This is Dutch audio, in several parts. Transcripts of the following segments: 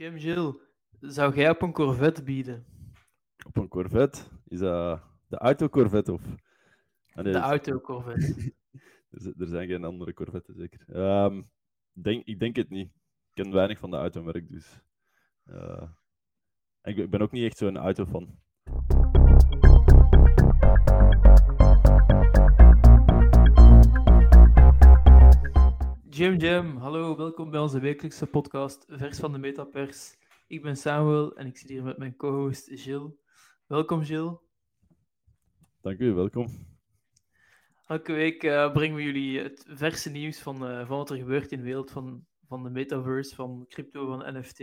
Jim Gill, zou jij op een Corvette bieden? Op een Corvette? Is dat de auto Corvette of? Ah, nee, de auto Corvette. er zijn geen andere Corvettes, zeker. Um, denk, ik denk het niet. Ik ken weinig van de automerk, dus. Uh, ik ben ook niet echt zo'n autofan. Jim Jim, hallo, welkom bij onze wekelijkse podcast Vers van de Metapers. Ik ben Samuel en ik zit hier met mijn co-host Gilles. Welkom Gilles. Dank u, welkom. Elke week uh, brengen we jullie het verse nieuws van, uh, van wat er gebeurt in de wereld van, van de metaverse, van crypto, van NFT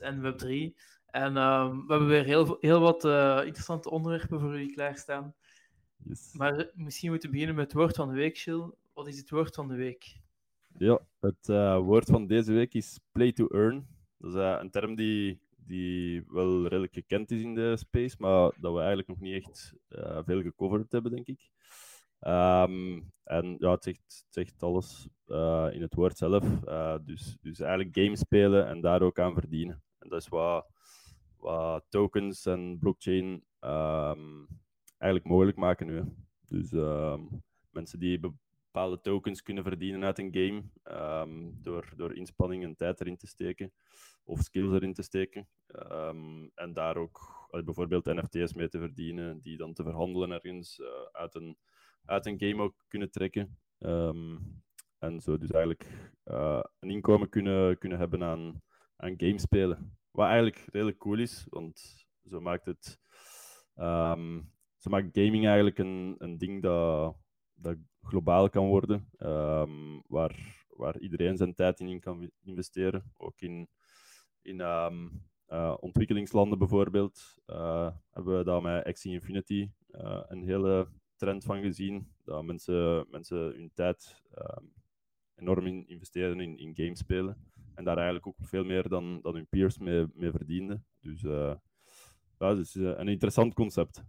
en Web3. En uh, we hebben weer heel, heel wat uh, interessante onderwerpen voor jullie klaarstaan. Yes. Maar misschien moeten we beginnen met het woord van de week, Gilles. Wat is het woord van de week? Ja, het uh, woord van deze week is play to earn. Dat is uh, een term die, die wel redelijk gekend is in de space, maar dat we eigenlijk nog niet echt uh, veel gecoverd hebben, denk ik. Um, en ja, het zegt, alles in het woord zelf. dus, dus eigenlijk games spelen en daar ook aan verdienen. En dat is wat, wat tokens en blockchain um, eigenlijk mogelijk maken nu. Dus um, mensen die bepaalde tokens kunnen verdienen uit een game um, door, door inspanning en tijd erin te steken of skills erin te steken. Um, en daar ook bijvoorbeeld NFT's mee te verdienen, die dan te verhandelen ergens uh, uit, een, uit een game ook kunnen trekken. Um, en zo dus eigenlijk uh, een inkomen kunnen, kunnen hebben aan, aan gamespelen. Wat eigenlijk redelijk cool is, want zo maakt het. zo maakt gaming eigenlijk een, een ding dat, dat globaal kan worden, um, waar, waar iedereen zijn tijd in kan investeren. Ook in, in um, uh, ontwikkelingslanden bijvoorbeeld uh, hebben we daar met Axie Infinity uh, een hele trend van gezien. Dat mensen, mensen hun tijd um, enorm in investeren in, in games spelen. En daar eigenlijk ook veel meer dan, dan hun peers mee, mee verdienden. Dus ja, dat is een interessant concept.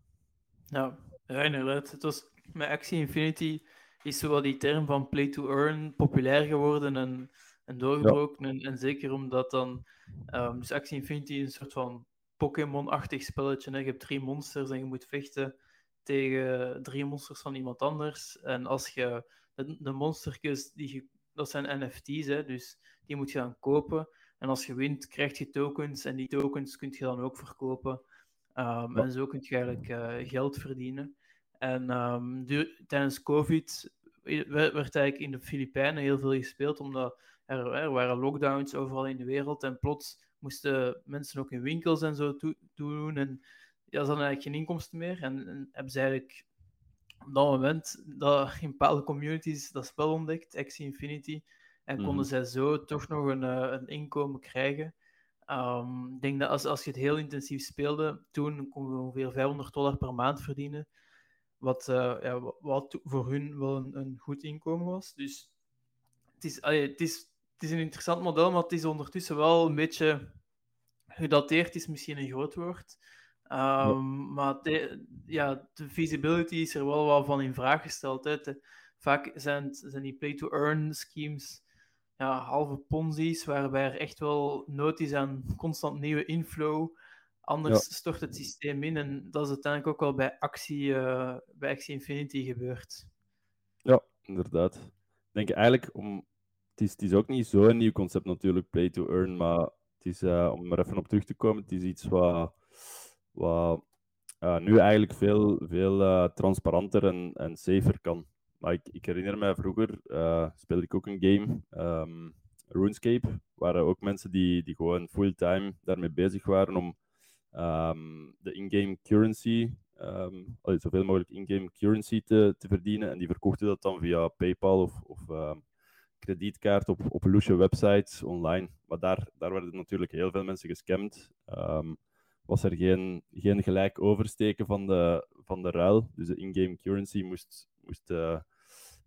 Ja, ja inderdaad. Het was met Axie Infinity is zo die term van play to earn populair geworden en, en doorgebroken. En, en, zeker omdat dan um, dus Axie Infinity een soort van Pokémon-achtig spelletje. Hè. Je hebt drie monsters en je moet vechten tegen drie monsters van iemand anders. En als je de, de monstertjes, die, dat zijn NFT's, hè, dus die moet je dan kopen. En als je wint, krijg je tokens en die tokens kun je dan ook verkopen. Um, En zo kun je eigenlijk uh, geld verdienen. En um, tijdens COVID werd eigenlijk in de Filipijnen heel veel gespeeld, omdat er, er, waren lockdowns overal in de wereld. En plots moesten mensen ook in winkels en zo doen. En ja, ze hadden eigenlijk geen inkomsten meer. En, en hebben ze eigenlijk op dat moment dat in bepaalde communities dat spel ontdekt, Axie Infinity. En konden mm zij zo toch nog een, eh, een inkomen krijgen. Um, ik denk dat als, als je het heel intensief speelde, toen kon je ongeveer 500 dollar per maand verdienen. Wat, uh, ja, wat voor hun wel een, een, goed inkomen was. Dus het is, allee, het, is, het is een interessant model, maar het is ondertussen wel een beetje gedateerd, is misschien een groot woord. Um, ja. Maar de, ja, de feasibility is er wel wat van in vraag gesteld. Hè. De, vaak zijn, zijn die pay-to-earn schemes ja, halve ponzi's, waarbij er echt wel nood is aan constant nieuwe inflow. Anders ja. stort het systeem in en dat is uiteindelijk ook wel bij actie, uh, bij actie Infinity gebeurd. Ja, inderdaad. Ik denk eigenlijk, om, het, is, het is ook niet zo'n nieuw concept natuurlijk, play to earn, maar het is, uh, om er even op terug te komen, het is iets wat, wat uh, nu eigenlijk veel, veel transparanter en, en safer kan. Maar ik, ik herinner mij vroeger, speelde ik ook een game, um, RuneScape, waren ook mensen die, die gewoon fulltime daarmee bezig waren om um, de in-game currency, um, zoveel mogelijk in-game currency te, te verdienen. En die verkochten dat dan via PayPal of, of um, kredietkaart op, op websites online. Maar daar, daar werden natuurlijk heel veel mensen gescamd. was er geen, geen gelijk oversteken van de, van de ruil. Dus de in-game currency moest, moest uh,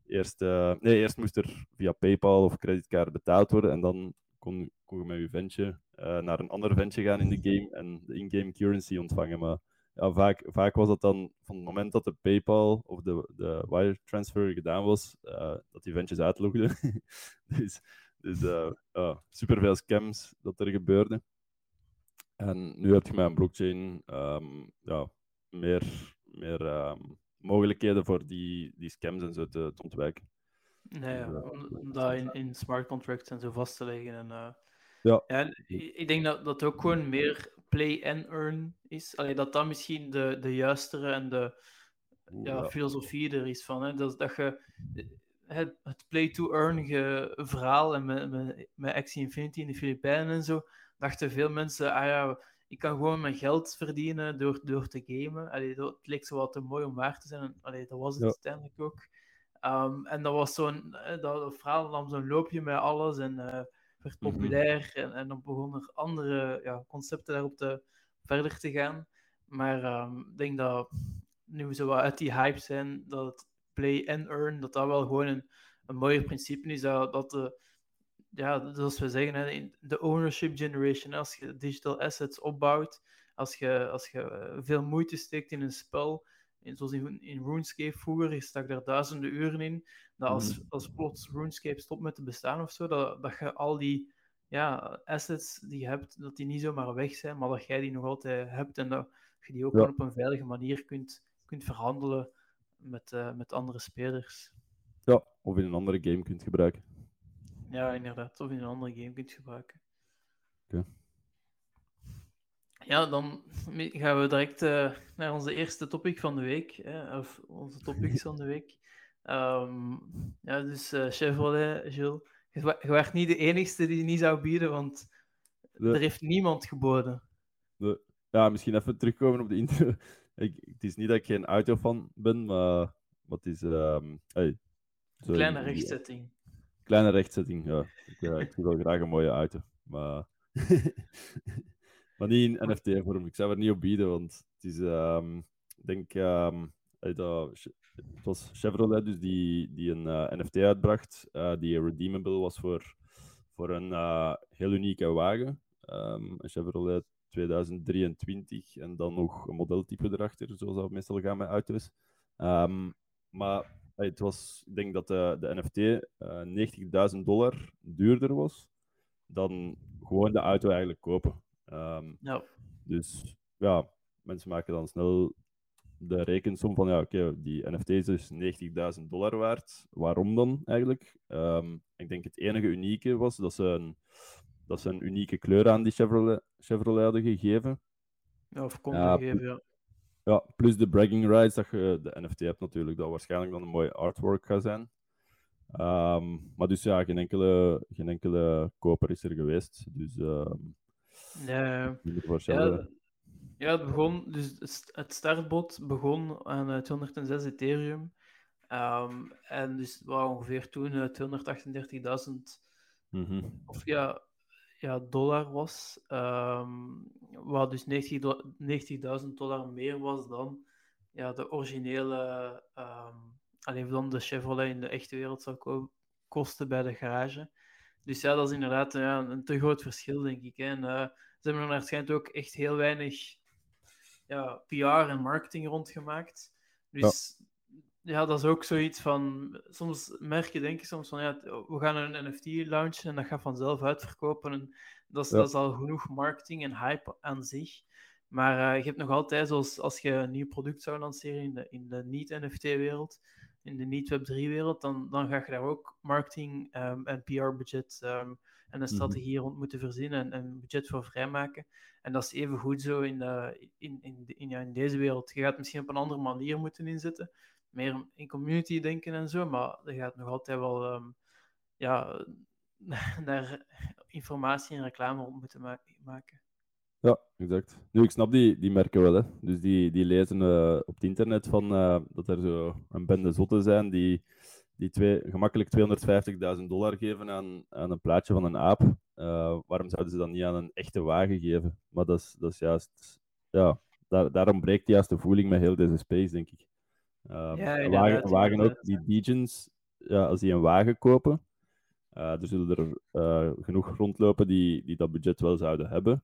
eerst, uh, nee, eerst moest er via PayPal of kredietkaart betaald worden. En dan kon, kon je met je ventje uh, naar een ander ventje gaan in de game en de in-game currency ontvangen. Maar ja, vaak, vaak was dat dan van het moment dat de PayPal of de, de wire transfer gedaan was, uh, dat die ventjes uitlogden. dus Dus uh, superveel scams dat er gebeurde. En nu heb je met een blockchain um, ja, meer, meer um, mogelijkheden voor die, die scams en zo te, te ontwijken. Nee, ja, dus, om dat in, in smart contracts en zo vast te leggen. En, ja. ja. Ik denk dat dat ook gewoon meer play and earn is. Allee, dat dat misschien de, de juistere en de ja, filosofie er is van. Hè? Dat, dat je het, het play-to-earn verhaal en met, met, met Axie Infinity in de Filipijnen en zo, dachten veel mensen, ah ja, ik kan gewoon mijn geld verdienen door, door te gamen. Allee, dat leek zo wat te mooi om waar te zijn. Allee, dat was het uiteindelijk ook. Um, en dat was zo'n, dat, dat verhaal nam zo'n loopje met alles en uh, werd mhm. populair. en, en dan begonnen er andere ja, concepten daarop te, verder te gaan. Maar um, ik denk dat nu we zo uit die hype zijn, dat het play and earn, dat dat wel gewoon een, een mooier principe is. Dat, dat de, ja, zoals we zeggen, hè, de ownership generation, als je digital assets opbouwt, als je, als je veel moeite steekt in een spel, zoals in, in RuneScape vroeger, je stak daar duizenden uren in, dat als, mhm. als plots RuneScape stopt met te bestaan of zo, dat, dat je al die ja, assets die je hebt, dat die niet zomaar weg zijn, maar dat jij die nog altijd hebt en dat je die ook op een veilige manier kunt, kunt verhandelen met, uh, met andere spelers. Ja, of in een andere game kunt gebruiken. Ja, inderdaad. Of in een andere game kunt gebruiken. Oké. Ja, dan gaan we direct uh, naar onze eerste topic van de week. Hè, of onze topics van de week. Um, ja, dus uh, Chevrolet, Jules. Je, je werd niet de enigste die niet zou bieden, want er heeft niemand geboden. Ja, misschien even terugkomen op de intro. Ik, het is niet dat ik geen autofan ben, maar wat is... Um, hey, Kleine rechtzetting. Kleine rechtzetting, ja. Ik, uh, ik wil graag een mooie auto. Maar, maar niet in NFT-vorm. Ik zou er niet op bieden, want het is... Um, ik denk... Um, dat, het was Chevrolet dus die, die een uh, NFT uitbracht, uh, die redeemable was voor, voor een uh, heel unieke wagen. Um, een Chevrolet 2023 en dan nog een modeltype erachter, zoals dat meestal gaan met auto's. Maar het was, ik denk dat de, de NFT uh, 90.000 dollar duurder was dan gewoon de auto eigenlijk kopen. Um, ja. Dus ja, mensen maken dan snel de rekensom van ja, oké, die NFT is dus 90.000 dollar waard. Waarom dan eigenlijk? Um, ik denk het enige unieke was dat ze een dat ze een unieke kleur aan die Chevrolet, Chevrolet hadden gegeven. Ja, of konden geven, ja. Ja, plus de bragging rights dat je de NFT hebt natuurlijk, dat waarschijnlijk dan een mooie artwork gaat zijn. Um, maar dus ja, geen enkele, geen enkele koper is er geweest. Dus um, ja, ja, ja, het begon, dus het startbod begon aan uh, 206 Ethereum. Um, en dus waar ongeveer toen uh, 238.000 mm of ja, ja, dollar was. Um, wat dus 90.000 90 dollar meer was dan ja, de originele, um, alleen dan de Chevrolet in de echte wereld zou kosten bij de garage. Dus ja, dat is inderdaad ja, een te groot verschil, denk ik. Hè. En, uh, ze hebben er waarschijnlijk ook echt heel weinig ja, PR en marketing rondgemaakt. Dus ja, dat is ook zoiets van. Soms merk je, denk ik soms van ja, we gaan een NFT launchen en dat gaat vanzelf uitverkopen. En dat is, dat is al genoeg marketing en hype aan zich. Maar uh, je hebt nog altijd, zoals als je een nieuw product zou lanceren in de, in de niet-NFT-wereld, in de niet-Web3-wereld, dan, dan ga je daar ook marketing um, en PR-budget um, en een mhm. strategie rond moeten verzinnen en een budget voor vrijmaken. En dat is even goed zo in, de, in, in, in, ja, in deze wereld. Je gaat het misschien op een andere manier moeten inzetten meer in community denken en zo, maar er gaat nog altijd wel um, ja, daar informatie en reclame rond moeten ma maken. Ja, exact. Nu, ik snap die, die merken wel, hè. Dus die, die lezen uh, op het internet van, uh, dat er zo een bende zotten zijn die, die twee, gemakkelijk 250.000 dollar geven aan, aan een plaatje van een aap. Uh, waarom zouden ze dan niet aan een echte wagen geven? Maar dat is, dat is juist... Ja, daar, daarom breekt juist de voeling met heel deze space, denk ik. Uh, ja, wagen, wagen ook, die Degens, ja, als die een wagen kopen, uh, er zullen er uh, genoeg rondlopen die, die dat budget wel zouden hebben.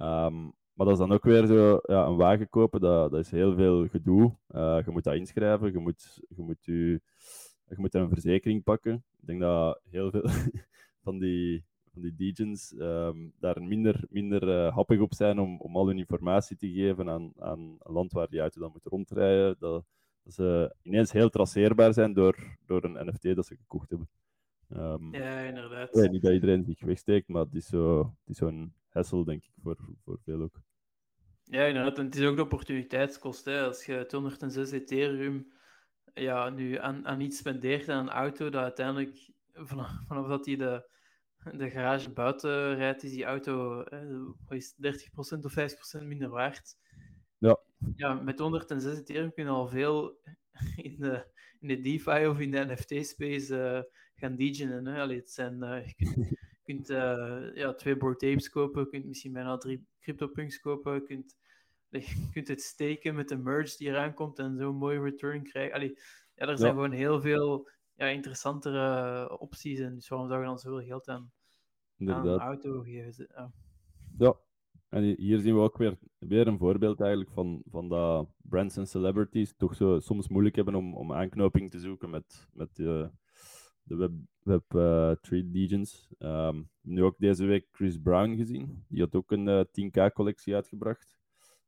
Um, maar dat is dan ook weer zo, ja, een wagen kopen, dat, dat is heel veel gedoe. Uh, je moet dat inschrijven, je moet, je, moet je, je moet een verzekering pakken. Ik denk dat heel veel van die, van die degens ehm, daar minder, minder happig op zijn om, om al hun informatie te geven aan, aan een land waar die auto dan moet rondrijden. Dat, dat ze ineens heel traceerbaar zijn door, door een NFT dat ze gekocht hebben. Um, ja, inderdaad. Ik weet niet dat iedereen zich wegsteekt, maar het is zo'n zo hassle, denk ik, voor, voor veel ook. Ja, inderdaad. En het is ook de opportuniteitskost. Hè. Als je 206 Ethereum ja, nu aan, aan iets spendeert aan een auto, dat uiteindelijk, vanaf, vanaf dat hij de, de garage buiten rijdt, is die auto eh, is 30% of 50% minder waard. Ja. Ja, met 106 Ethereum kun je al veel in de, in de DeFi of in de NFT-space uh, eh, gaan degen. Hè. Allee, het zijn, uh, je kunt, kunt uh, ja, twee board tapes kopen, je kunt misschien bijna drie CryptoPunks kopen, je kunt, je kunt het steken met de merge die eraan komt en zo'n mooie return krijgen. Allee, ja, er zijn gewoon heel veel ja, interessantere opties en dus waarom zou je dan zoveel geld aan, aan een auto geven? Ja. ja, en hier zien we ook weer, weer een voorbeeld eigenlijk van, van dat brands en celebrities toch zo soms moeilijk hebben om, om aanknoping te zoeken met, met de, de Web, web uh, Trade Legions. Um, nu ook deze week Chris Brown gezien. Die had ook een uh, eh, 10k-collectie uitgebracht.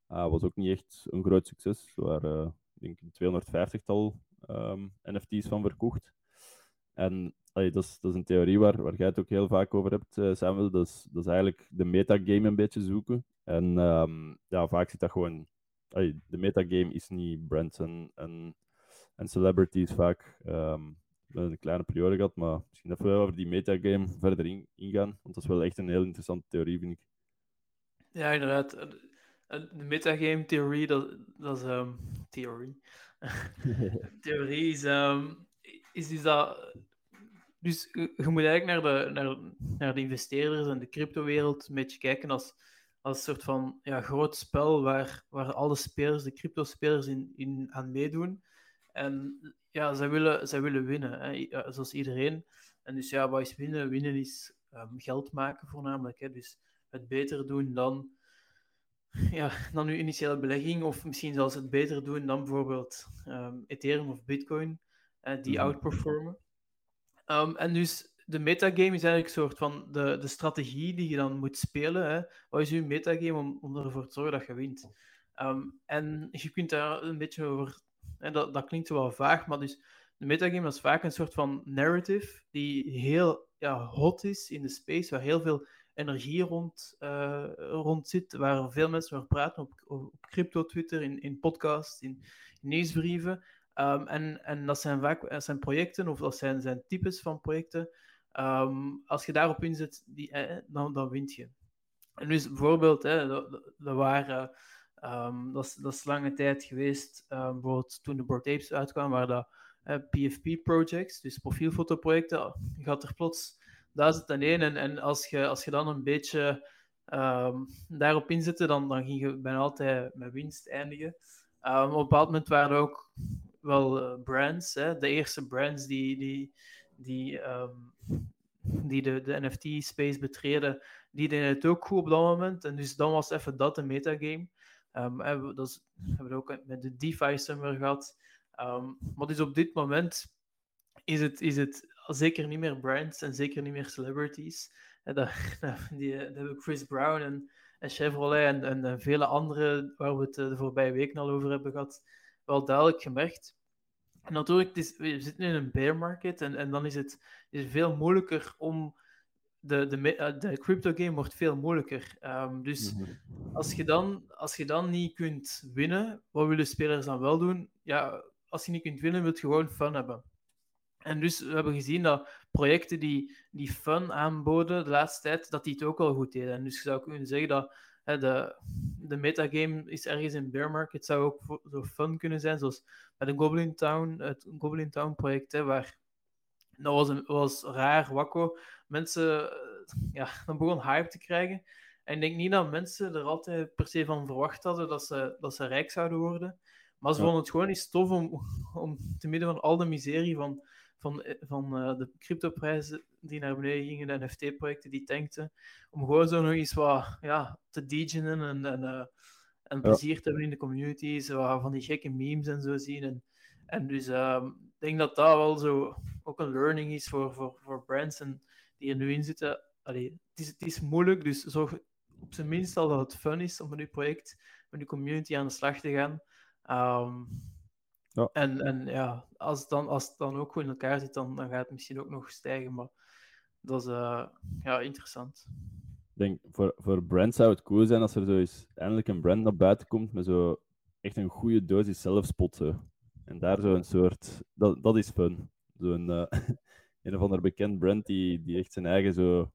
Uh, was ook niet echt een groot succes. Er waren, denk ik, een 250-tal um, NFT's van verkocht. En dat, is, dat is een theorie waar, waar jij het ook heel vaak over hebt, Samuel. Dat is, dat is eigenlijk de metagame een beetje zoeken. En um, ja, vaak zit dat gewoon... De metagame is niet brands en, en, celebrities vaak. Hebben een kleine periode gehad, maar misschien even over die metagame verder in, ingaan. Want dat is wel echt een heel interessante theorie, vind ik. Ja, inderdaad. De metagame theorie, dat, dat is... Um, theorie. theorie is, um, is dus dat dus je moet eigenlijk naar de, naar, naar de investeerders en de cryptowereld een beetje kijken als, als een soort van ja, groot spel waar, waar alle spelers, de crypto-spelers, in, in aan meedoen. En ja, zij willen, zij willen winnen, hè, zoals iedereen. En dus ja, wat is winnen? Winnen is um, geld maken voornamelijk. Hè. Dus het beter doen dan, ja, dan uw initiële belegging, of misschien zelfs het beter doen dan bijvoorbeeld um, Ethereum of Bitcoin, die mhm. outperformen. Um, en dus de metagame is eigenlijk een soort van de, de strategie die je dan moet spelen. Hè. Wat is je metagame om, om ervoor te zorgen dat je wint? Um, en je kunt daar een beetje over... Hè, dat, dat klinkt wel vaag, maar dus de metagame is vaak een soort van narrative die heel ja, hot is in de space, waar heel veel energie rond, rond zit, waar veel mensen over praten op, op crypto, Twitter, in, in podcasts, in, nieuwsbrieven. Um, en, en dat zijn vaak zijn projecten of dat zijn, zijn types van projecten. Um, als je daarop inzet, die, eh, dan, dan wint je. En dus bijvoorbeeld, dat, waren, um, dat, is, dat lange tijd geweest, bijvoorbeeld toen de Board Apes uitkwamen, waren dat PFP-projects, dus profielfotoprojecten. Je gaat er plots duizend en één. En, als, je, als je dan een beetje daarop inzette, dan, dan ging je bijna altijd met winst eindigen. op een bepaald moment waren er ook wel uh, brands, hè, de eerste brands die, die, die, die de, de NFT-space betreden, die deden het ook goed op dat moment. En dus dan was even dat een metagame. Um, dat hebben we ook met de DeFi Summer gehad. Um, maar dus op dit moment is het, is het zeker niet meer brands en zeker niet meer celebrities. En dat, die, hebben Chris Brown en, Chevrolet en, en, vele andere waar we het de voorbije weken al over hebben gehad, wel duidelijk gemerkt. Natuurlijk, is, we zitten in een bear market en, en dan is het is veel moeilijker om. De, de, eh, de crypto game wordt veel moeilijker. Um, dus mhm. als, je dan, als je dan niet kunt winnen, wat willen spelers dan wel doen? Ja, als je niet kunt winnen, wil je gewoon fun hebben. En dus we hebben gezien dat projecten die, die fun aanboden de laatste tijd, dat die het ook wel goed deden. En dus je zou kunnen zeggen dat de, de metagame is ergens in bear market. Het zou ook zo fun kunnen zijn, zoals bij de Goblin Town, het Goblin Town project, hè, waar dat was, een, was raar, wakko. Mensen, eh, ja, dan begon hype te krijgen. En ik denk niet dat mensen er altijd per se van verwacht hadden dat ze, dat ze rijk zouden worden. Maar ze vonden het gewoon niet tof om, om te midden van al de miserie van van, eh, van uh, de cryptoprijzen die naar beneden gingen, de NFT-projecten die tankten, om gewoon zo nog eens wat ja, te degenen en, en, uh, en plezier te hebben in de community, zo van die gekke memes en zo zien. En, en dus uh, ik denk dat dat wel zo ook een learning is voor, voor, voor brands en die er nu in zitten, allee, het, is, het is moeilijk, dus zorg op zijn minst al dat het fun is om met je project, met je community aan de slag te gaan. Ehm, ja. En, en ja, als het, dan, als het dan ook goed in elkaar zit, dan, dan gaat het misschien ook nog stijgen. Maar dat is uh, ja, interessant. Ik denk, voor, voor brands zou het cool zijn als er zo eens eindelijk een brand naar buiten komt met zo echt een goede dosis zelfspot. En daar zo een soort... Dat, dat is fun. Zo'n uh, een of ander bekend brand die, die echt zijn eigen zo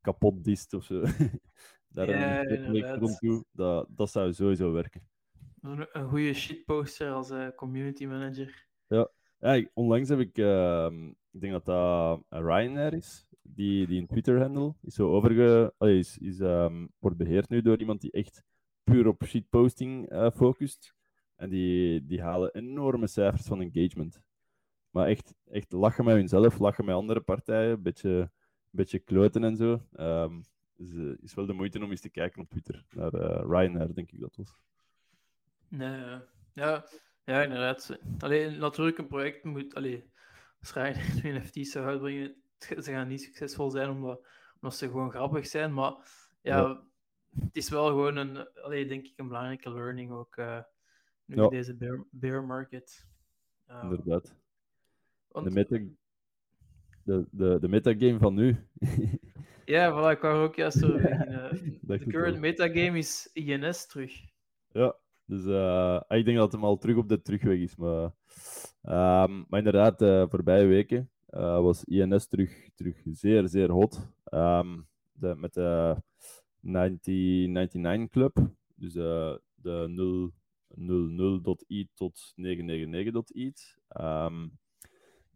kapot dist of zo. daar ja, een rond toe. Dat, dat zou sowieso werken. Een, een goede shitposter als uh, community manager. Ja. ja, onlangs heb ik... Uh, ik denk dat dat Ryanair is. Die, die een Twitter-handle is zo overge... is, is, um, wordt beheerd nu door iemand die echt puur op shitposting uh, focust. En die, die halen enorme cijfers van engagement. Maar echt, echt lachen met hunzelf, lachen met andere partijen, een beetje, beetje kloten en zo. Um, is, uh, is wel de moeite om eens te kijken op Twitter. Naar uh, Ryanair, denk ik dat was. Nee, ja, ja inderdaad. Alleen natuurlijk, een project moet. Allee, als Ryanair nu NFT's zou uitbrengen, ze gaan niet succesvol zijn omdat, omdat ze gewoon grappig zijn. Maar ja, ja. het is wel gewoon een, allee, denk ik, een belangrijke learning ook. Uh, nu ja. deze bear, bear market. Um, Inderdaad. Want... De, meta, de, de, de metagame van nu. ja, voilà, ik wou ook juist over beginnen. de current metagame is INS terug. Ja, dus uh, ik denk dat hem al terug op de terugweg is. Maar, um, maar inderdaad, de uh, voorbije weken uh, was INS terug, terug zeer, zeer hot. Um, de, met de 1999 Club. Dus de 0 00.it tot 999.it. Um,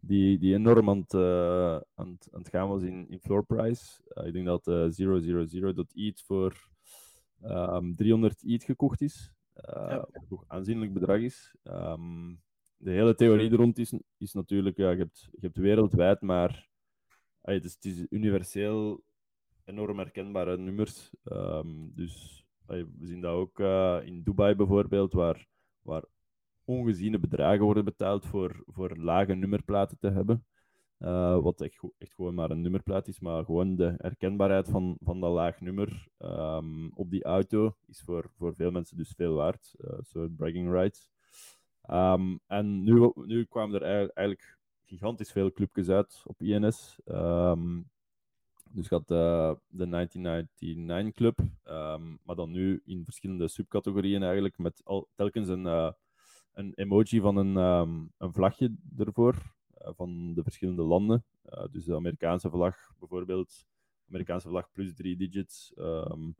die, die enorm aan het, uh, aan, het, aan het gaan was in, in floor price. Uh, ik denk dat uh, 000.it voor um, 300 ETH gekocht is. Ja. Wat een aanzienlijk bedrag is. Um, de hele theorie er rond is, is natuurlijk, ja, je, hebt, je hebt wereldwijd, maar het, is, het is universeel enorm herkenbare nummers. Um, dus we zien dat ook in Dubai bijvoorbeeld, waar, waar ongeziene bedragen worden betaald voor, voor lage nummerplaten te hebben. Uh, wat echt, echt gewoon maar een nummerplaat is, maar gewoon de herkenbaarheid van, van dat laag nummer um, op die auto is voor, voor veel mensen dus veel waard. Uh, soort bragging rights. Um, en nu, nu kwamen er eigenlijk gigantisch veel clubjes uit op INS. Um, dus gaat uh, de 1999 Club, maar dan nu in verschillende subcategorieën eigenlijk, met al, telkens een, uh, een emoji van een, um, een vlagje ervoor, uh, van de verschillende landen. dus de Amerikaanse vlag bijvoorbeeld, Amerikaanse vlag plus drie digits, um,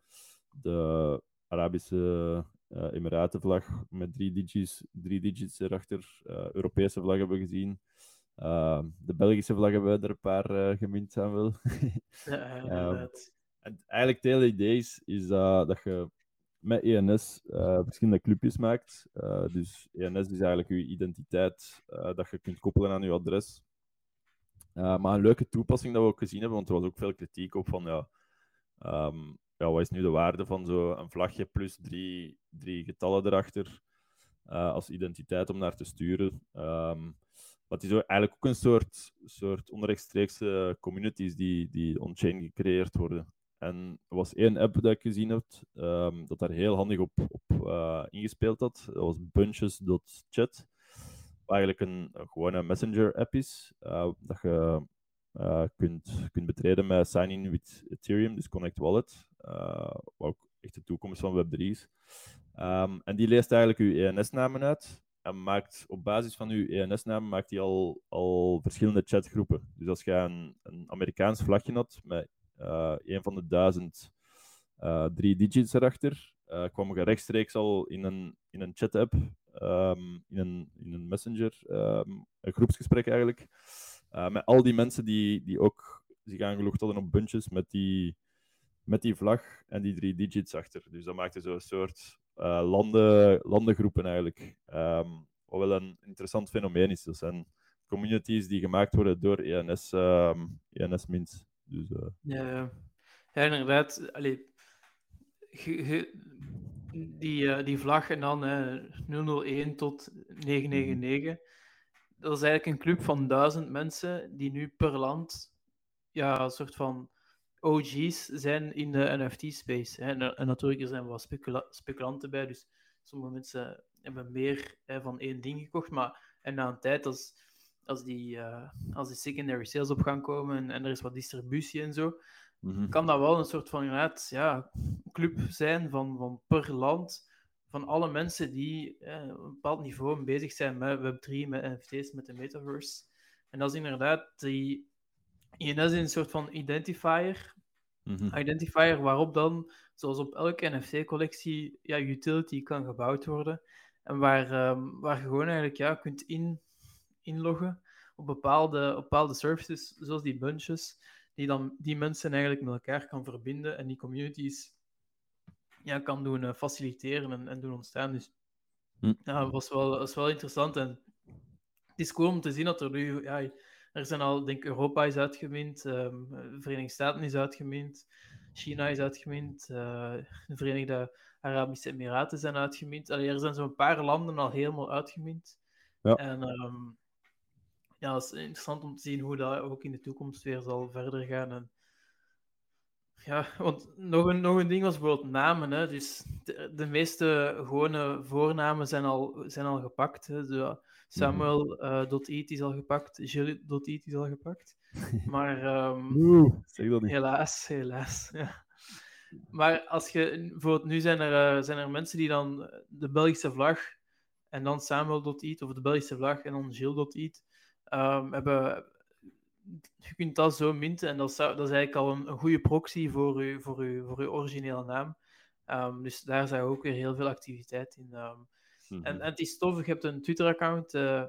de Arabische Emiratenvlag met drie digits, drie digits erachter, Europese vlag hebben we gezien. Uh, de Belgische vlag hebben we er een paar gemunt aan wil. ja, en eigenlijk het hele idee is, is dat je met ENS eh, verschillende clubjes maakt. Eh, dus ENS is eigenlijk je identiteit dat je kunt koppelen aan je adres. maar een leuke toepassing dat we ook gezien hebben, want er was ook veel kritiek op van ja, um, ja wat is nu de waarde van zo'n vlagje plus drie, drie getallen erachter als identiteit om naar te sturen. Um, maar het is eigenlijk ook een soort, soort onrechtstreekse communities die, die on-chain gecreëerd worden. En er was één app dat ik gezien heb, um, dat daar heel handig op, op uh, ingespeeld had. Dat was bunches.chat. Wat eigenlijk een, gewone messenger-app is, uh, dat je uh, kunt, kunt betreden met sign-in with Ethereum, dus Connect Wallet, wat ook echt de toekomst van Web3 is. Um, en die leest eigenlijk uw ENS-namen uit en maakt op basis van uw ENS-naam maakt hij al, al verschillende chatgroepen. Dus als je een, een Amerikaans vlagje had met een van de duizend uh, drie digits erachter, uh, kwam je rechtstreeks al in een, in een chat-app, um, in, een, in een messenger, um, een groepsgesprek eigenlijk, met al die mensen die, die ook zich aangelogd hadden op bunches met die, met die vlag en die drie digits achter. Dus dat maakte zo'n soort uh, landen, landengroepen eigenlijk. Um, wat wel een interessant fenomeen is. Dat zijn communities die gemaakt worden door ENS, ENS Mint. Dus, uh... ja, ja, inderdaad. Allee, die, uh, die vlag en dan 001 tot 999. Mm. Dat is eigenlijk een club van duizend mensen die nu per land ja, een soort van OG's zijn in de NFT-space. En, en, natuurlijk, er zijn wel specula speculanten bij, dus sommige mensen hebben meer hè, van één ding gekocht, maar en na een tijd, als, als, die, uh, als die secondary sales op gaan komen en, en er is wat distributie en zo, mhm. kan dat wel een soort van ja, club zijn van, van per land, van alle mensen die eh, op een bepaald niveau bezig zijn met Web3, met NFT's, met de metaverse. En dat is inderdaad die INS is een soort van identifier. Mhm. Identifier waarop dan, zoals op elke NFT-collectie, ja, utility kan gebouwd worden. En waar, um, waar je gewoon eigenlijk ja, kunt in, inloggen op bepaalde, op bepaalde services, zoals die bunches, die dan die mensen eigenlijk met elkaar kan verbinden en die communities ja, kan doen uh, faciliteren en, en, doen ontstaan. Dus hm. ja, dat was wel, was wel interessant. En het is cool om te zien dat er nu... Ja, er zijn al, denk Europa is uitgemind, um, de Verenigde Staten is uitgemind, China is uitgemind, uh, de Verenigde Arabische Emiraten zijn uitgemind. Allee, er zijn zo'n paar landen al helemaal uitgemind. Ja. En um, ja, het is interessant om te zien hoe dat ook in de toekomst weer zal verder gaan. En, ja, want nog een, nog een ding was bijvoorbeeld namen. Hè. Dus de, de meeste gewone voornamen zijn al, zijn al gepakt. Hè. Zo, Samuel.eat uh, is al gepakt, Gilles.eat is al gepakt. Maar um, helaas, helaas. Ja. Maar als je, bijvoorbeeld nu zijn er, uh, zijn er mensen die dan de Belgische vlag en dan Samuel.eat of de Belgische vlag en dan Gilles.eat um, hebben. Je kunt dat zo minten en dat, zou, dat is eigenlijk al een, een goede proxy voor je, voor uw, voor uw originele naam. Um, dus daar zou ook weer heel veel activiteit in. Um, mm-hmm. en, en het is tof, je hebt een Twitter-account, uh,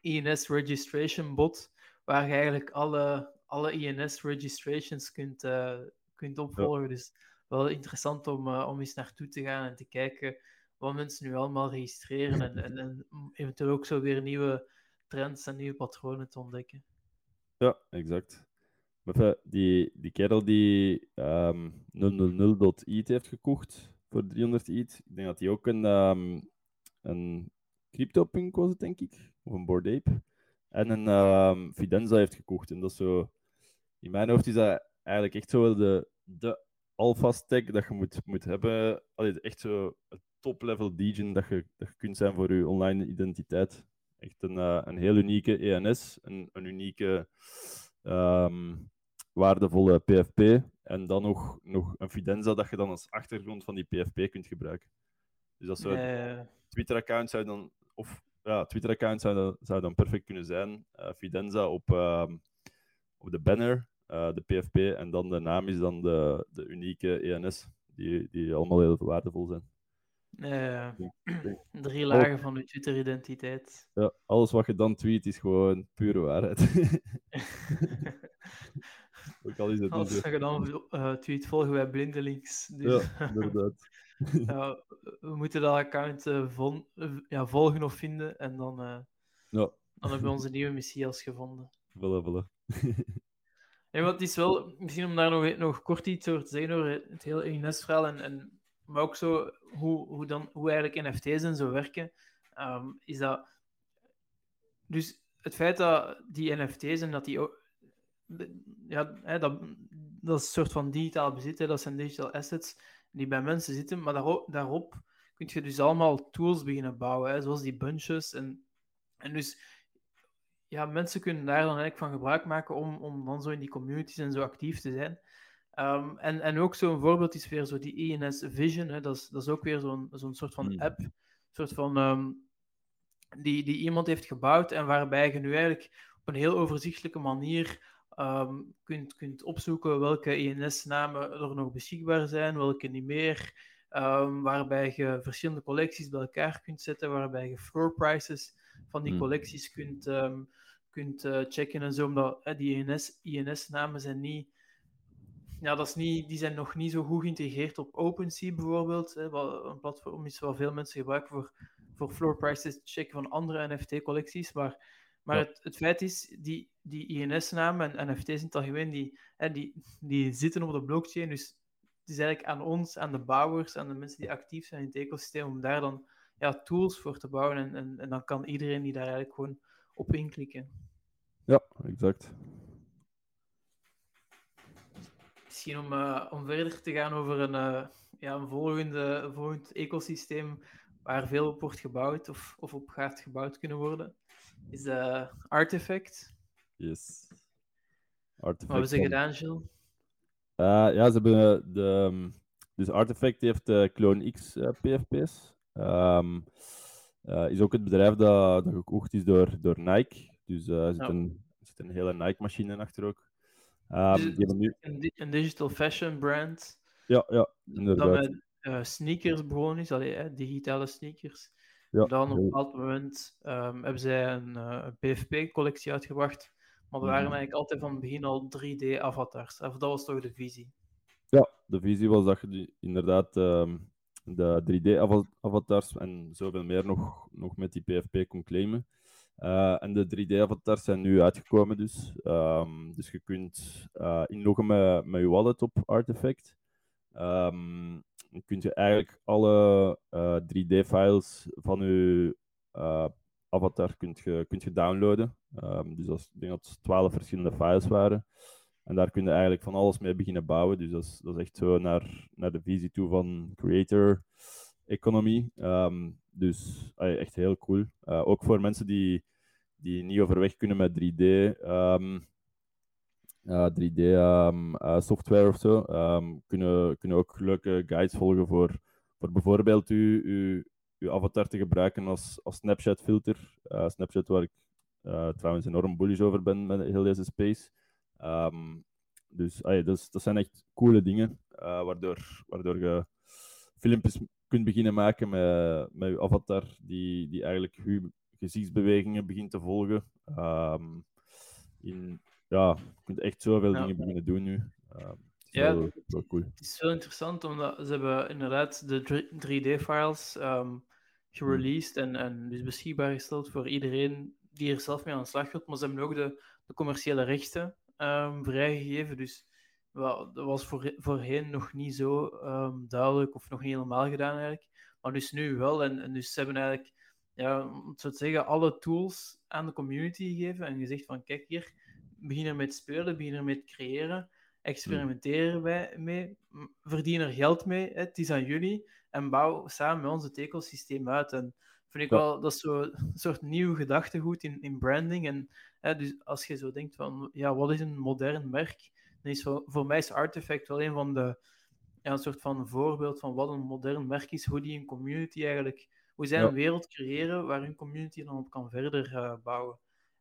INS Registration Bot, waar je eigenlijk alle, alle INS registrations kunt, uh, kunt opvolgen. Dus wel interessant om, uh, om eens naartoe te gaan en te kijken wat mensen nu allemaal registreren en, en, en eventueel ook zo weer nieuwe trends en nieuwe patronen te ontdekken. Ja, exact. Maar die, die kerel die um, ehm, 000.ETH heeft gekocht voor 300 ETH, ik denk dat hij ook een, um, een CryptoPunk was, denk ik, of een Bored Ape, en een um, Fidenza heeft gekocht. En dat is zo, in mijn hoofd is dat eigenlijk echt zo de, de alpha stack dat je moet, moet hebben. Allee, echt zo een top-level degen dat je, dat je kunt zijn voor je online identiteit. Echt een, uh, een heel unieke ENS, een, een unieke um, waardevolle PFP en dan nog, nog een Fidenza dat je dan als achtergrond van die PFP kunt gebruiken. Dus dat zou uh... Twitter-account zou dan, of ja, Twitter-account zou zou dan perfect kunnen zijn. Uh, Fidenza op, uh, op de banner, uh, de PFP, en dan de naam is dan de, de unieke ENS, die, die allemaal heel waardevol zijn. Uh, drie lagen van je Twitter-identiteit. Ja, alles wat je dan tweet is gewoon pure waarheid. Ook al is het Als je dan uh, tweet, volgen wij blindelings. Dus... Ja, inderdaad. ja, we moeten dat account vol ja, volgen of vinden en dan, ja. dan hebben we onze nieuwe Messias gevonden. Voilà, voilà. en wat is wel, misschien om daar nog, nog kort iets over te zeggen over het hele ENS-verhaal en, en maar ook zo hoe, hoe, dan, hoe eigenlijk NFT's en zo werken, um, is dat. Dus het feit dat die NFT's en dat die ook. Ja, hè, dat, dat een soort van digitaal bezit, dat zijn digital assets die bij mensen zitten, maar daarop, daarop kun je dus allemaal tools beginnen bouwen, zoals die bunches. En, en dus ja, mensen kunnen daar dan eigenlijk van gebruik maken om, om dan zo in die communities en zo actief te zijn. Um, en, en ook zo'n voorbeeld is weer zo die ENS Vision. Hè, dat, is, dat is ook weer zo'n zo'n soort van hmm. app. Een soort van, um, die, die iemand heeft gebouwd en waarbij je nu eigenlijk op een heel overzichtelijke manier um, kunt, kunt opzoeken welke ENS-namen er nog beschikbaar zijn, welke niet meer. waarbij je verschillende collecties bij elkaar kunt zetten, waarbij je floor prices van die hmm. collecties kunt, kunt uh, checken en zo. Omdat uh, die ENS-namen zijn niet ja, dat is niet, die zijn nog niet zo goed geïntegreerd op OpenSea bijvoorbeeld. Hè, wat een platform is wat veel mensen gebruiken voor, voor floor prices te checken van andere NFT-collecties. Maar, maar het, het feit is, die, die INS-namen en NFT's in het algemeen, die, hè, die, die zitten op de blockchain. Dus het is eigenlijk aan ons, aan de bouwers, aan de mensen die actief zijn in het ecosysteem, om daar dan ja, tools voor te bouwen. En, en, en dan kan iedereen die daar eigenlijk gewoon op inklikken. Ja, exact. Misschien om, uh, om verder te gaan over een, uh, ja, een volgende, volgend ecosysteem waar veel op wordt gebouwd of, of op gaat gebouwd kunnen worden, is de Artifact. Yes. Artifact Wat hebben ze gedaan, Jill? Uh, ja, ze hebben de... Um, dus Artifact heeft de Clone X PFP's. Um, is ook het bedrijf dat, dat gekocht is door, door Nike. Dus er zit, een, zit een hele Nike-machine achter ook. Um, dus nu... een, een, digital fashion brand. Ja, ja inderdaad. Dat met uh, sneakers begonnen is, allee, hè, digitale sneakers. Ja, dan op een bepaald moment um, hebben zij een, uh, PFP-collectie uitgebracht. Maar we waren mhm. eigenlijk altijd van het begin al 3D-avatars. Of dat was toch de visie? Ja, de visie was dat je inderdaad um, de 3D-avatars en zoveel meer nog, nog met die PFP kon claimen. Uh, en de 3D-avatars zijn nu uitgekomen, dus. Um, dus je kunt uh, inloggen met, met je wallet op Artifact. Um, dan kun je eigenlijk alle uh, eh, 3D-files van je avatar kunt je, kunt je downloaden. Um, dus is, ik denk dat het 12 verschillende files waren. En daar kun je eigenlijk van alles mee beginnen bouwen. Dus dat is, dat is echt zo naar, naar de visie toe van creator economy. Dus echt heel cool. Ook voor mensen die, die niet overweg kunnen met 3D, um, uh, 3D um, uh, software of zo, kunnen, kunnen ook leuke guides volgen voor, voor bijvoorbeeld uw, uw, uw avatar te gebruiken als, als Snapchat filter. Uh, Snapchat waar ik trouwens enorm bullish over ben met heel deze space. Dus ay, dat, zijn echt coole dingen, waardoor, waardoor je filmpjes kunt beginnen maken met, met je avatar, die, die eigenlijk je gezichtsbewegingen begint te volgen. Um, in, ja, je kunt echt zoveel ja. dingen beginnen doen nu. Uh, ja, wel, wel cool. het is wel interessant, omdat ze hebben inderdaad de 3D-files um, ehm, gereleased en, en dus beschikbaar gesteld voor iedereen die er zelf mee aan de slag gaat. Maar ze hebben ook de, de commerciële rechten um, vrijgegeven. Dus dat was voor, voorheen nog niet zo um, duidelijk of nog niet helemaal gedaan eigenlijk. Maar dus nu wel. En, en dus ze hebben eigenlijk, ja, om zo te zeggen, alle tools aan de community gegeven. En gezegd van, kijk hier, begin er met spelen, begin er met creëren. Experimenteren wij mee, verdien er geld mee, het is aan jullie. En bouw samen met ons het ecosysteem uit. En vind ik wel, dat is zo een soort nieuw gedachtegoed in, in branding. En hè, dus als je zo denkt van, ja, wat is een modern merk? Dan is voor, voor mij is Artifact wel een van de, ja, een soort van voorbeeld van wat een modern merk is, hoe die een community eigenlijk, hoe zij een wereld creëren waar hun community dan op kan verder uh, bouwen.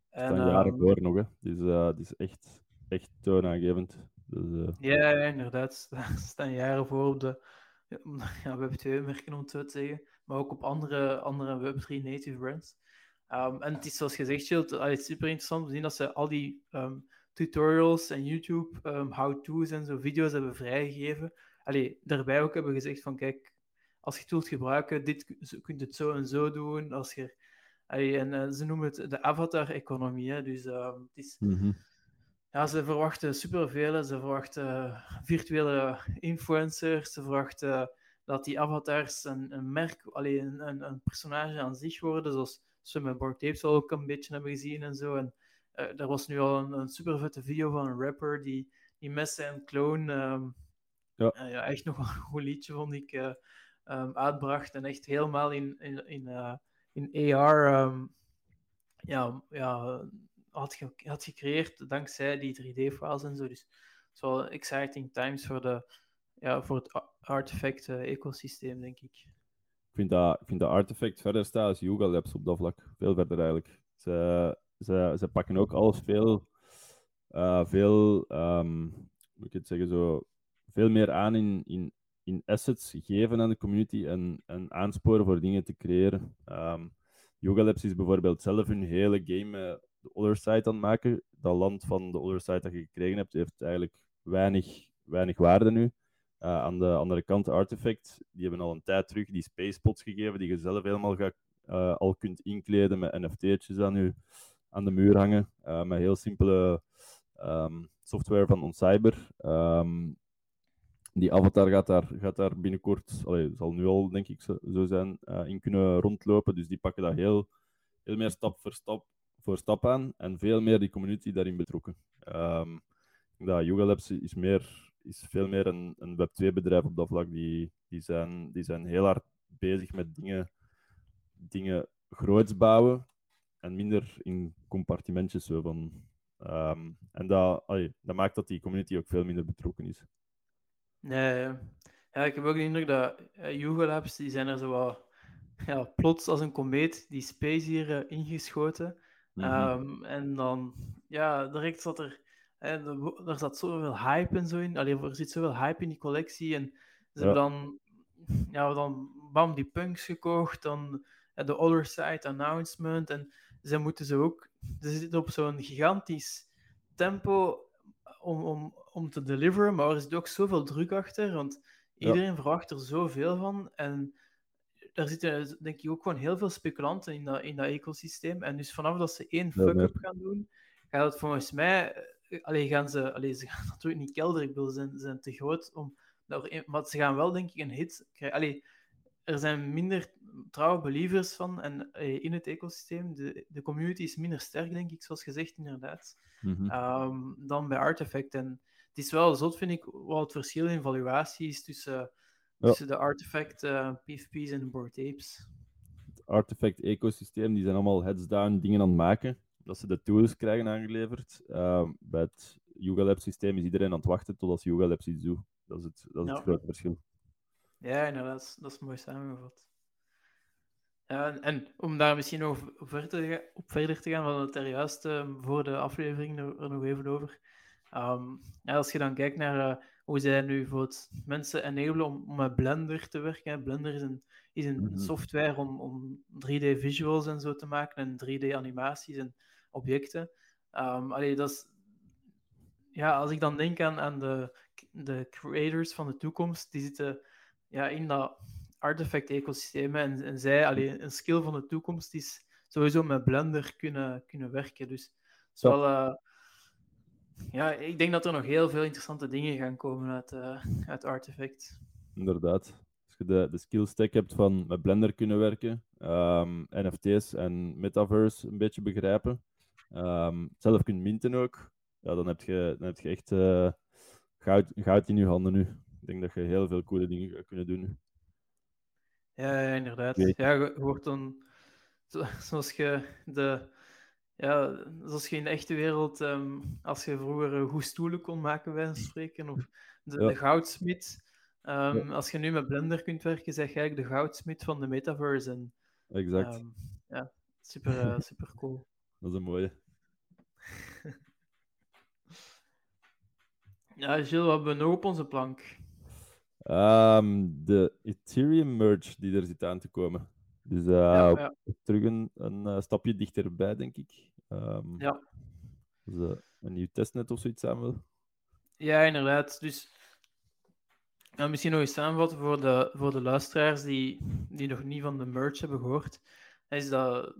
En, staan jaren voor ehm, nog, hè. Dus het is echt, echt toonaangevend. Dus, uh... ja, inderdaad. Er staan jaren voor op de ja, Web2-merken, om het zo te zeggen maar ook op andere, andere Web3 native brands. Um, en het is zoals gezegd, Shield, het is super interessant te zien dat ze al die um, tutorials en YouTube um, how-to's en zo video's hebben vrijgegeven. Allee, daarbij ook hebben gezegd van kijk, als je tools gebruiken, dit kun je het zo en zo doen. Als je, en uh, ze noemen het de avatar-economie. Dus het is, mm ja, ze verwachten superveel. Ze verwachten virtuele influencers. Ze verwachten dat die avatars een, een merk, alleen een, een, personage aan zich worden, zoals met Board Tapes al ook een beetje hebben gezien en zo. En uh, er was nu al een, een super vette video van een rapper die, die met zijn clone um, ja. Uh, ja. echt nog een goed liedje, vond ik, um, uitbracht. En echt helemaal in, in, in, in AR um, ja, ja, had, had gecreëerd dankzij die 3D-files en zo. Dus wel exciting times voor de ja, voor het artefact-ecosysteem, denk ik. Ik vind dat, ik vind dat Artifact verder staat als Yoga Labs op dat vlak. Veel verder eigenlijk. Ze, ze, ze pakken ook alles veel, uh, veel um, moet ik het zeggen, zo, veel meer aan in, in, in assets geven aan de community en, en aansporen voor dingen te creëren. Um, Yoga Labs is bijvoorbeeld zelf hun hele game de Other Side aan maken. Dat land van de Other Side dat je gekregen hebt, heeft eigenlijk weinig, weinig waarde nu. Uh, aan de andere kant, Artifact, die hebben al een tijd terug die spacepots gegeven, die je zelf helemaal uh, al kunt inkleden met NFT'tjes aan, je, aan de muur hangen. Met heel simpele um, software van OnCyber. Um, die avatar gaat daar, gaat daar binnenkort, allee, zal nu al denk ik zo, zijn, in kunnen rondlopen. Dus die pakken dat heel, heel meer stap voor stap, voor stap aan en veel meer die community daarin betrokken. Um, dat Yoga Labs is meer is veel meer een, een Web2-bedrijf op dat vlak. Die, die, zijn, die zijn heel hard bezig met dingen, dingen groots bouwen en minder in compartimentjes. Zo van, um, en dat, dat maakt dat die community ook veel minder betrokken is. Nee, ja, ik heb ook de indruk dat uh, Yuga Labs, die zijn er zo wat, ja, plots als een komeet die space hier uh, ingeschoten. Mm -hmm. en dan, ja, direct zat er, hè, er zat zoveel hype en zo in. Allee, er zit zoveel hype in die collectie. En ze ja. hebben dan, ja, dan bam, die punks gekocht, dan de Other Side announcement. En ze moeten ze ook, ze zitten op zo'n gigantisch tempo om, om, om te deliveren, maar er zit ook zoveel druk achter, want iedereen ja. verwacht er zoveel van. En daar zitten denk ik ook gewoon heel veel speculanten in dat, in dat ecosysteem. En dus vanaf dat ze één fuck-up gaan doen, gaat het volgens mij... Alleen gaan ze... Allee, ze gaan natuurlijk niet kelder, ik bedoel, ze zijn, zijn te groot om... Maar ze gaan wel, denk ik, een hit krijgen. Allee, er zijn minder trouwe believers van en, eh, in het ecosysteem. De, de community is minder sterk, denk ik, zoals gezegd, inderdaad, mm -hmm. um, dan bij Artifact. En het is wel zot, vind ik, wat het verschil in valuatie is tussen, ja. tussen de Artifact, uh, PvP's en de Bored Apes. Het Artifact-ecosysteem, die zijn allemaal heads down dingen aan het maken, dat ze de tools krijgen aangeleverd. Uh, bij het Yuga Lab systeem is iedereen aan het wachten totdat Yuga Labs iets doet. Dat is het, dat is ja. het grote verschil. Ja, inderdaad. Dat is mooi samengevat. Ja, en, en, om daar misschien nog verder te, op verder te gaan, we hadden het er juist uh, voor de aflevering er, nog even over. Um, ja, als je dan kijkt naar uh, hoe zij nu voor het mensen enablen om, om met Blender te werken. Blender is een, is een mm -hmm. software om, om 3D visuals en zo te maken en 3D animaties en objecten. Um, allee, dat is, ja, als ik dan denk aan, aan de, de creators van de toekomst, die zitten ja, in dat artefact-ecosysteem. En, en zij, allee, een skill van de toekomst is sowieso met Blender kunnen, kunnen werken. Dus ja. wel, uh, ja, ik denk dat er nog heel veel interessante dingen gaan komen uit, uh, uit Artifact. Inderdaad. Als je de, de skill stack hebt van met Blender kunnen werken, um, NFT's en metaverse een beetje begrijpen, um, zelf kunt minten ook, ja, dan, heb je, dan heb je echt uh, goud, goud in je handen nu. Ik denk dat je heel veel coole dingen gaat kunnen doen. Ja, inderdaad. Ja, je wordt dan, zoals je de, ja, zoals je in de echte wereld, um, als je vroeger goed stoelen kon maken, bij spreken, of de, ja. de goudsmid. Um, ja. Als je nu met Blender kunt werken, zeg je eigenlijk de goudsmid van de metaverse. En, exact. Um, ja, super, uh, super cool. Dat is een mooie. ja, Gilles, wat hebben we nog op onze plank? Um, de Ethereum merge die er zit aan te komen. Dus uh, ja, ja. terug een, een uh, stapje dichterbij, denk ik. Um, ja. Dus, een nieuw testnet of zoiets samen Ja, inderdaad. Dus nou, misschien nog eens samenvatten voor de, voor de luisteraars die, die nog niet van de merge hebben gehoord. Is dat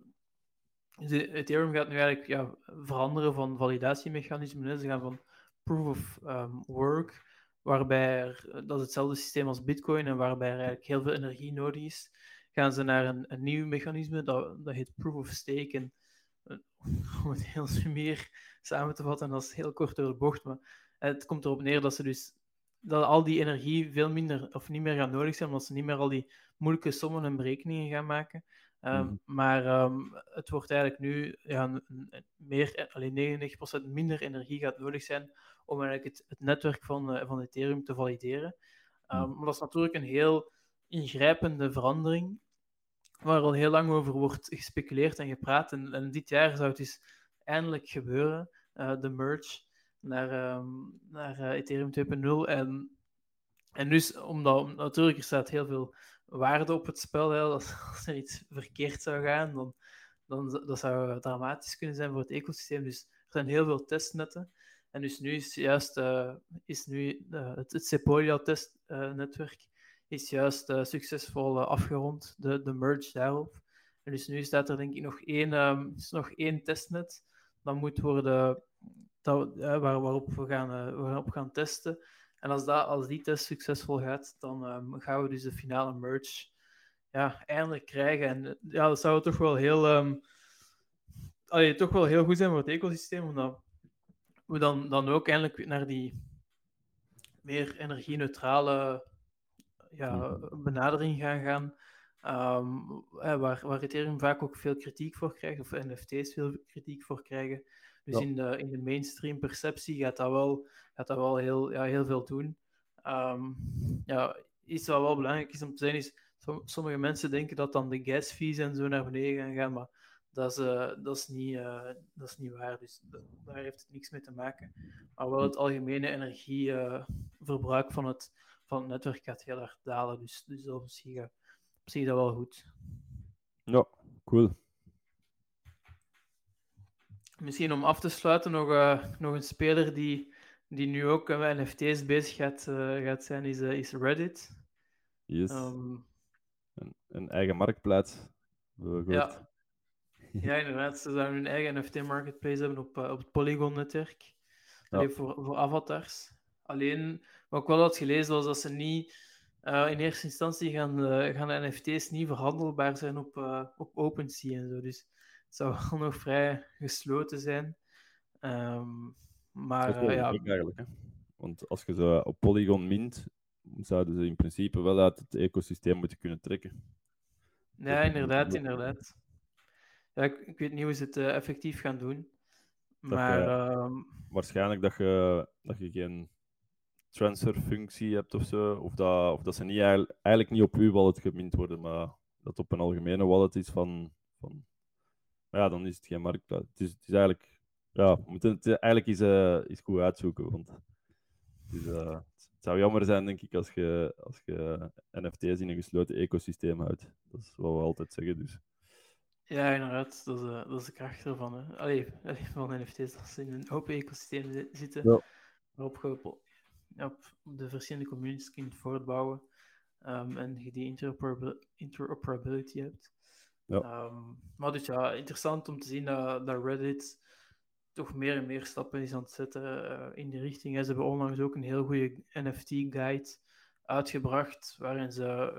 Ethereum gaat nu eigenlijk ja, veranderen van validatiemechanismen. Ze gaan van proof of um, work waarbij eh, dat is hetzelfde systeem als Bitcoin en waarbij er eigenlijk heel veel energie nodig is, gaan ze naar een, nieuw mechanisme, dat, dat heet Proof of Stake. En uh, om het heel meer samen te vatten, dat is heel kort door de bocht, maar het komt erop neer dat ze dus dat al die energie veel minder of niet meer gaan nodig zijn, omdat ze niet meer al die moeilijke sommen en berekeningen gaan maken. Um, mm. Maar um, het wordt eigenlijk nu ja, meer, alleen 99% minder energie gaat nodig zijn om eigenlijk het, het netwerk van, uh, van Ethereum te valideren. Um, mm. Maar dat is natuurlijk een heel ingrijpende verandering, waar al heel lang over wordt gespeculeerd en gepraat. En, en dit jaar zou het dus eindelijk gebeuren, uh, de merge naar, naar uh, Ethereum 2.0. En, en dus, omdat natuurlijk er staat heel veel waarde op het spel, hè, als, er iets verkeerd zou gaan, dan, dan dat zou dramatisch kunnen zijn voor het ecosysteem. Dus er zijn heel veel testnetten. En dus nu is juist uh, is nu, uh, het, het Sepolia-testnetwerk is juist succesvol afgerond, de, de merge daarop. En dus nu staat er denk ik nog één, um, is nog één testnet. Dat moet worden, dat, waar, waarop, we gaan, waarop gaan testen. En als, dat, als die test succesvol gaat, dan um, gaan we dus de finale merge ja, eindelijk krijgen. En ja, dat zou toch wel heel, um, allee, toch wel heel goed zijn voor het ecosysteem, omdat we dan, dan ook eindelijk naar die, meer energie-neutrale ja, benadering gaan gaan. Ehm, eh, waar, waar Ethereum vaak ook veel kritiek voor krijgt, of NFT's veel kritiek voor krijgen. Dus Ja. in, de, in de mainstream perceptie gaat dat wel, gaat dat wel heel, ja, heel veel doen. Ehm, ja, iets wat wel belangrijk is om te zeggen is, som- sommige mensen denken dat dan de gas fees en zo naar beneden gaan gaan, maar dat is, eh, dat is, niet, eh, dat is niet waar. Dus da- daar heeft het niks mee te maken. Maar wel het algemene energieverbruik van, het, van het netwerk gaat heel erg dalen. Dus, dus op zich, eh, op zich dat wel goed. Ja, cool. Misschien om af te sluiten nog, eh, nog een speler die, die nu ook met NFT's bezig gaat, eh, gaat zijn, is, eh, is Reddit. Yes. Ehm, Een, een eigen marktplaats. ja. ja, inderdaad. Ze zouden hun eigen NFT-marketplace hebben op, op het Polygon-netwerk. Ja. Voor, voor avatars. Alleen, wat ik wel had gelezen was dat ze niet... in eerste instantie gaan, gaan NFT's niet verhandelbaar zijn op, eh, op OpenSea en zo. Dus zou wel nog vrij gesloten zijn. Ehm, maar Dat is wel eh, ja, eigenlijk. Hè? Want als je zo op Polygon mint, zouden ze in principe wel uit het ecosysteem moeten kunnen trekken. Ja, inderdaad, inderdaad. Ja, ik, ik weet niet hoe ze het eh, effectief gaan doen. Dat Maar je- ehm, Waarschijnlijk dat je, dat je geen transferfunctie hebt of zo. Of dat, of dat ze niet, eigenlijk- eigenlijk niet op uw wallet gemint worden, maar dat op een algemene wallet is van. van ja, dan is het geen marktplaats. Het is, het is eigenlijk. Ja, we moeten het eigenlijk eens, eh, eens goed uitzoeken. Want eh, het zou jammer zijn, denk ik, als je, als je NFT's in een gesloten ecosysteem houdt. Dat is wat we altijd zeggen. Dus. ja, inderdaad, dat is, eh, dat is de kracht ervan. Hè. Allee, allee, van NFT's, dat ze in een open ecosysteem zi- zitten. Ja. Waarop je op, de verschillende communities kunt voortbouwen. ehm, en je die interoperabil- interoperability hebt. Ja. Ehm, maar dus ja, interessant om te zien dat, dat Reddit toch meer en meer stappen is aan het zetten eh, in die richting. hè. Ze hebben onlangs ook een heel goede NFT-guide uitgebracht, waarin ze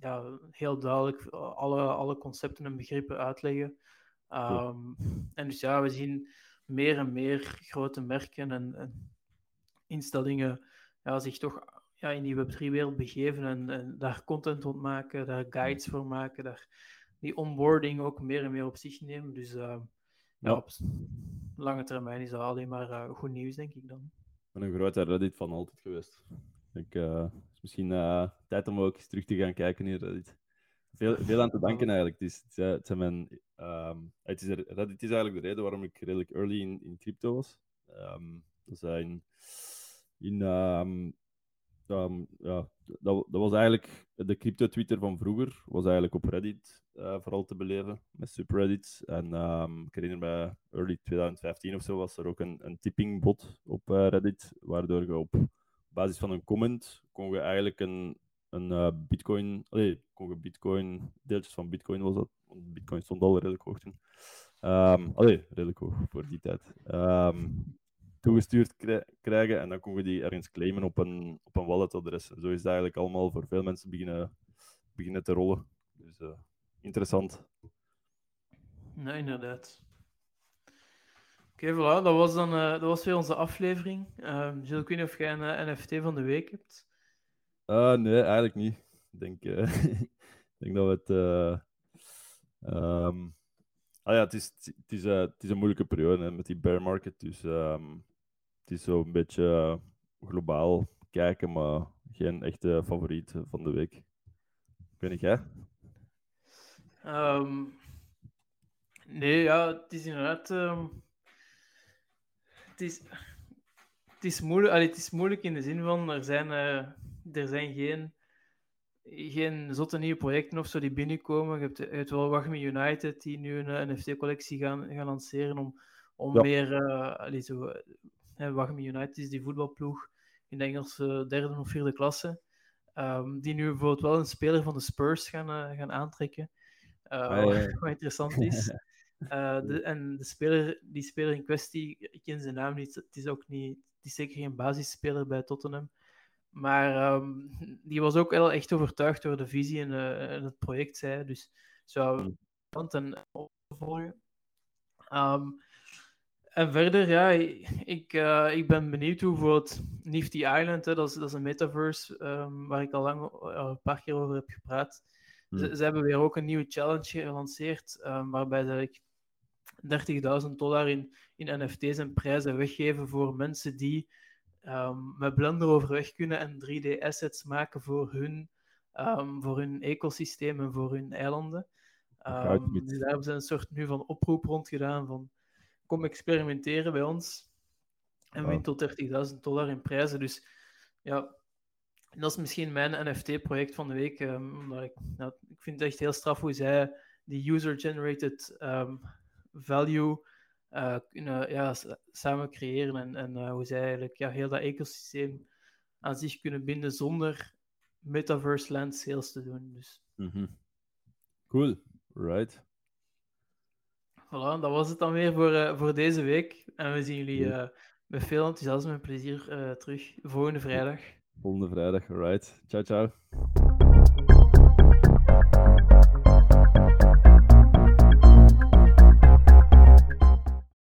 ja, heel duidelijk alle, alle concepten en begrippen uitleggen. Ehm, En dus ja, we zien meer en meer grote merken en, en instellingen ja, zich toch ja, in die Web3-wereld begeven en, en daar content rond maken, daar guides voor maken, daar die onboarding ook meer en meer op zich nemen. Dus eh, ja, op lange termijn is dat alleen maar eh, goed nieuws, denk ik dan. Ik ben een grote Reddit van altijd geweest. Ik, eh, is misschien tijd om ook eens terug te gaan kijken in Reddit. Veel, veel aan te danken eigenlijk. Het is, het zijn mijn, ehm, het is, Reddit is eigenlijk de reden waarom ik redelijk early in, in crypto was. Ehm, dat zijn in, ehm, ehm, ja, dat, dat was eigenlijk de crypto-Twitter van vroeger, was eigenlijk op Reddit eh, vooral te beleven, met subreddits. En ehm, ik herinner me, early 2015 of zo, was er ook een, een tippingbot op eh, Reddit, waardoor je op basis van een comment kon je eigenlijk een, een eh, bitcoin, allee, kon je bitcoin, deeltjes van bitcoin was dat, want bitcoin stond al redelijk hoog toen. Ehm allee, redelijk hoog voor die tijd. Toegestuurd krij- krijgen en dan kon je die ergens claimen op een, op een walletadres. En zo is het eigenlijk allemaal voor veel mensen beginnen, beginnen te rollen. Dus eh, interessant. Nee, inderdaad. Oké, voilà, dat was dan eh, dat was weer onze aflevering. Ehm Gilles, ik weet niet of jij een eh, NFT van de week hebt. Nee, eigenlijk niet. Ik denk, ik denk dat we het. eh, ehm, ah ja, het is, het, is, het is een moeilijke periode hè, met die bear market. Dus ehm, het is zo een beetje eh, globaal kijken, maar geen echte favoriet van de week. Ik weet niet, jij? Ehm, nee, ja, het is inderdaad. ehm, het, is, het, is moeilijk, allee, het is moeilijk in de zin van er zijn, eh, er zijn geen, geen zotte nieuwe projecten of zo die binnenkomen. Je hebt, je hebt wel Wagmi United die nu een NFT-collectie gaan, gaan lanceren om, om Ja. meer. allee, zo, Wagmi United is die voetbalploeg in de Engelse derde of vierde klasse. ehm, die nu bijvoorbeeld wel een speler van de Spurs gaan, eh, gaan aantrekken. Ja, ja. Wat interessant is. Eh, de, en de speler, die speler in kwestie, ik ken zijn naam niet. Het is ook niet, het is zeker geen basisspeler bij Tottenham. Maar ehm, die was ook wel echt overtuigd door de visie en, en het project, zei. Dus zou Hmm. interessant en op te volgen. Ehm, En verder, ja, ik, uh, ik ben benieuwd hoe bijvoorbeeld Nifty Island, hè, dat, is, dat is een metaverse um, waar ik al lang uh, een paar keer over heb gepraat. Hmm. Ze, ze, hebben weer ook een nieuwe challenge gelanceerd, um, waarbij ze 30.000 dollar in, in NFT's en prijzen weggeven voor mensen die um, met Blender overweg kunnen en 3D-assets maken voor hun, voor hun ecosysteem en voor hun eilanden. dus daar hebben ze een soort nu van oproep rond gedaan van kom experimenteren bij ons en win tot 30.000 dollar in prijzen. Dus ja, dat is misschien mijn NFT-project van de week. Um, omdat ik, ik vind het echt heel straf hoe zij die user-generated um, value uh, kunnen ja, samen creëren en, en uh, hoe zij eigenlijk ja, heel dat ecosysteem aan zich kunnen binden zonder metaverse land sales te doen. Dus. Mm -hmm. Cool, right. Voilà, dat was het dan weer voor, uh, voor deze week. En we zien jullie uh, met veel enthousiasme en plezier uh, terug volgende vrijdag. Volgende vrijdag, alright. Ciao, ciao.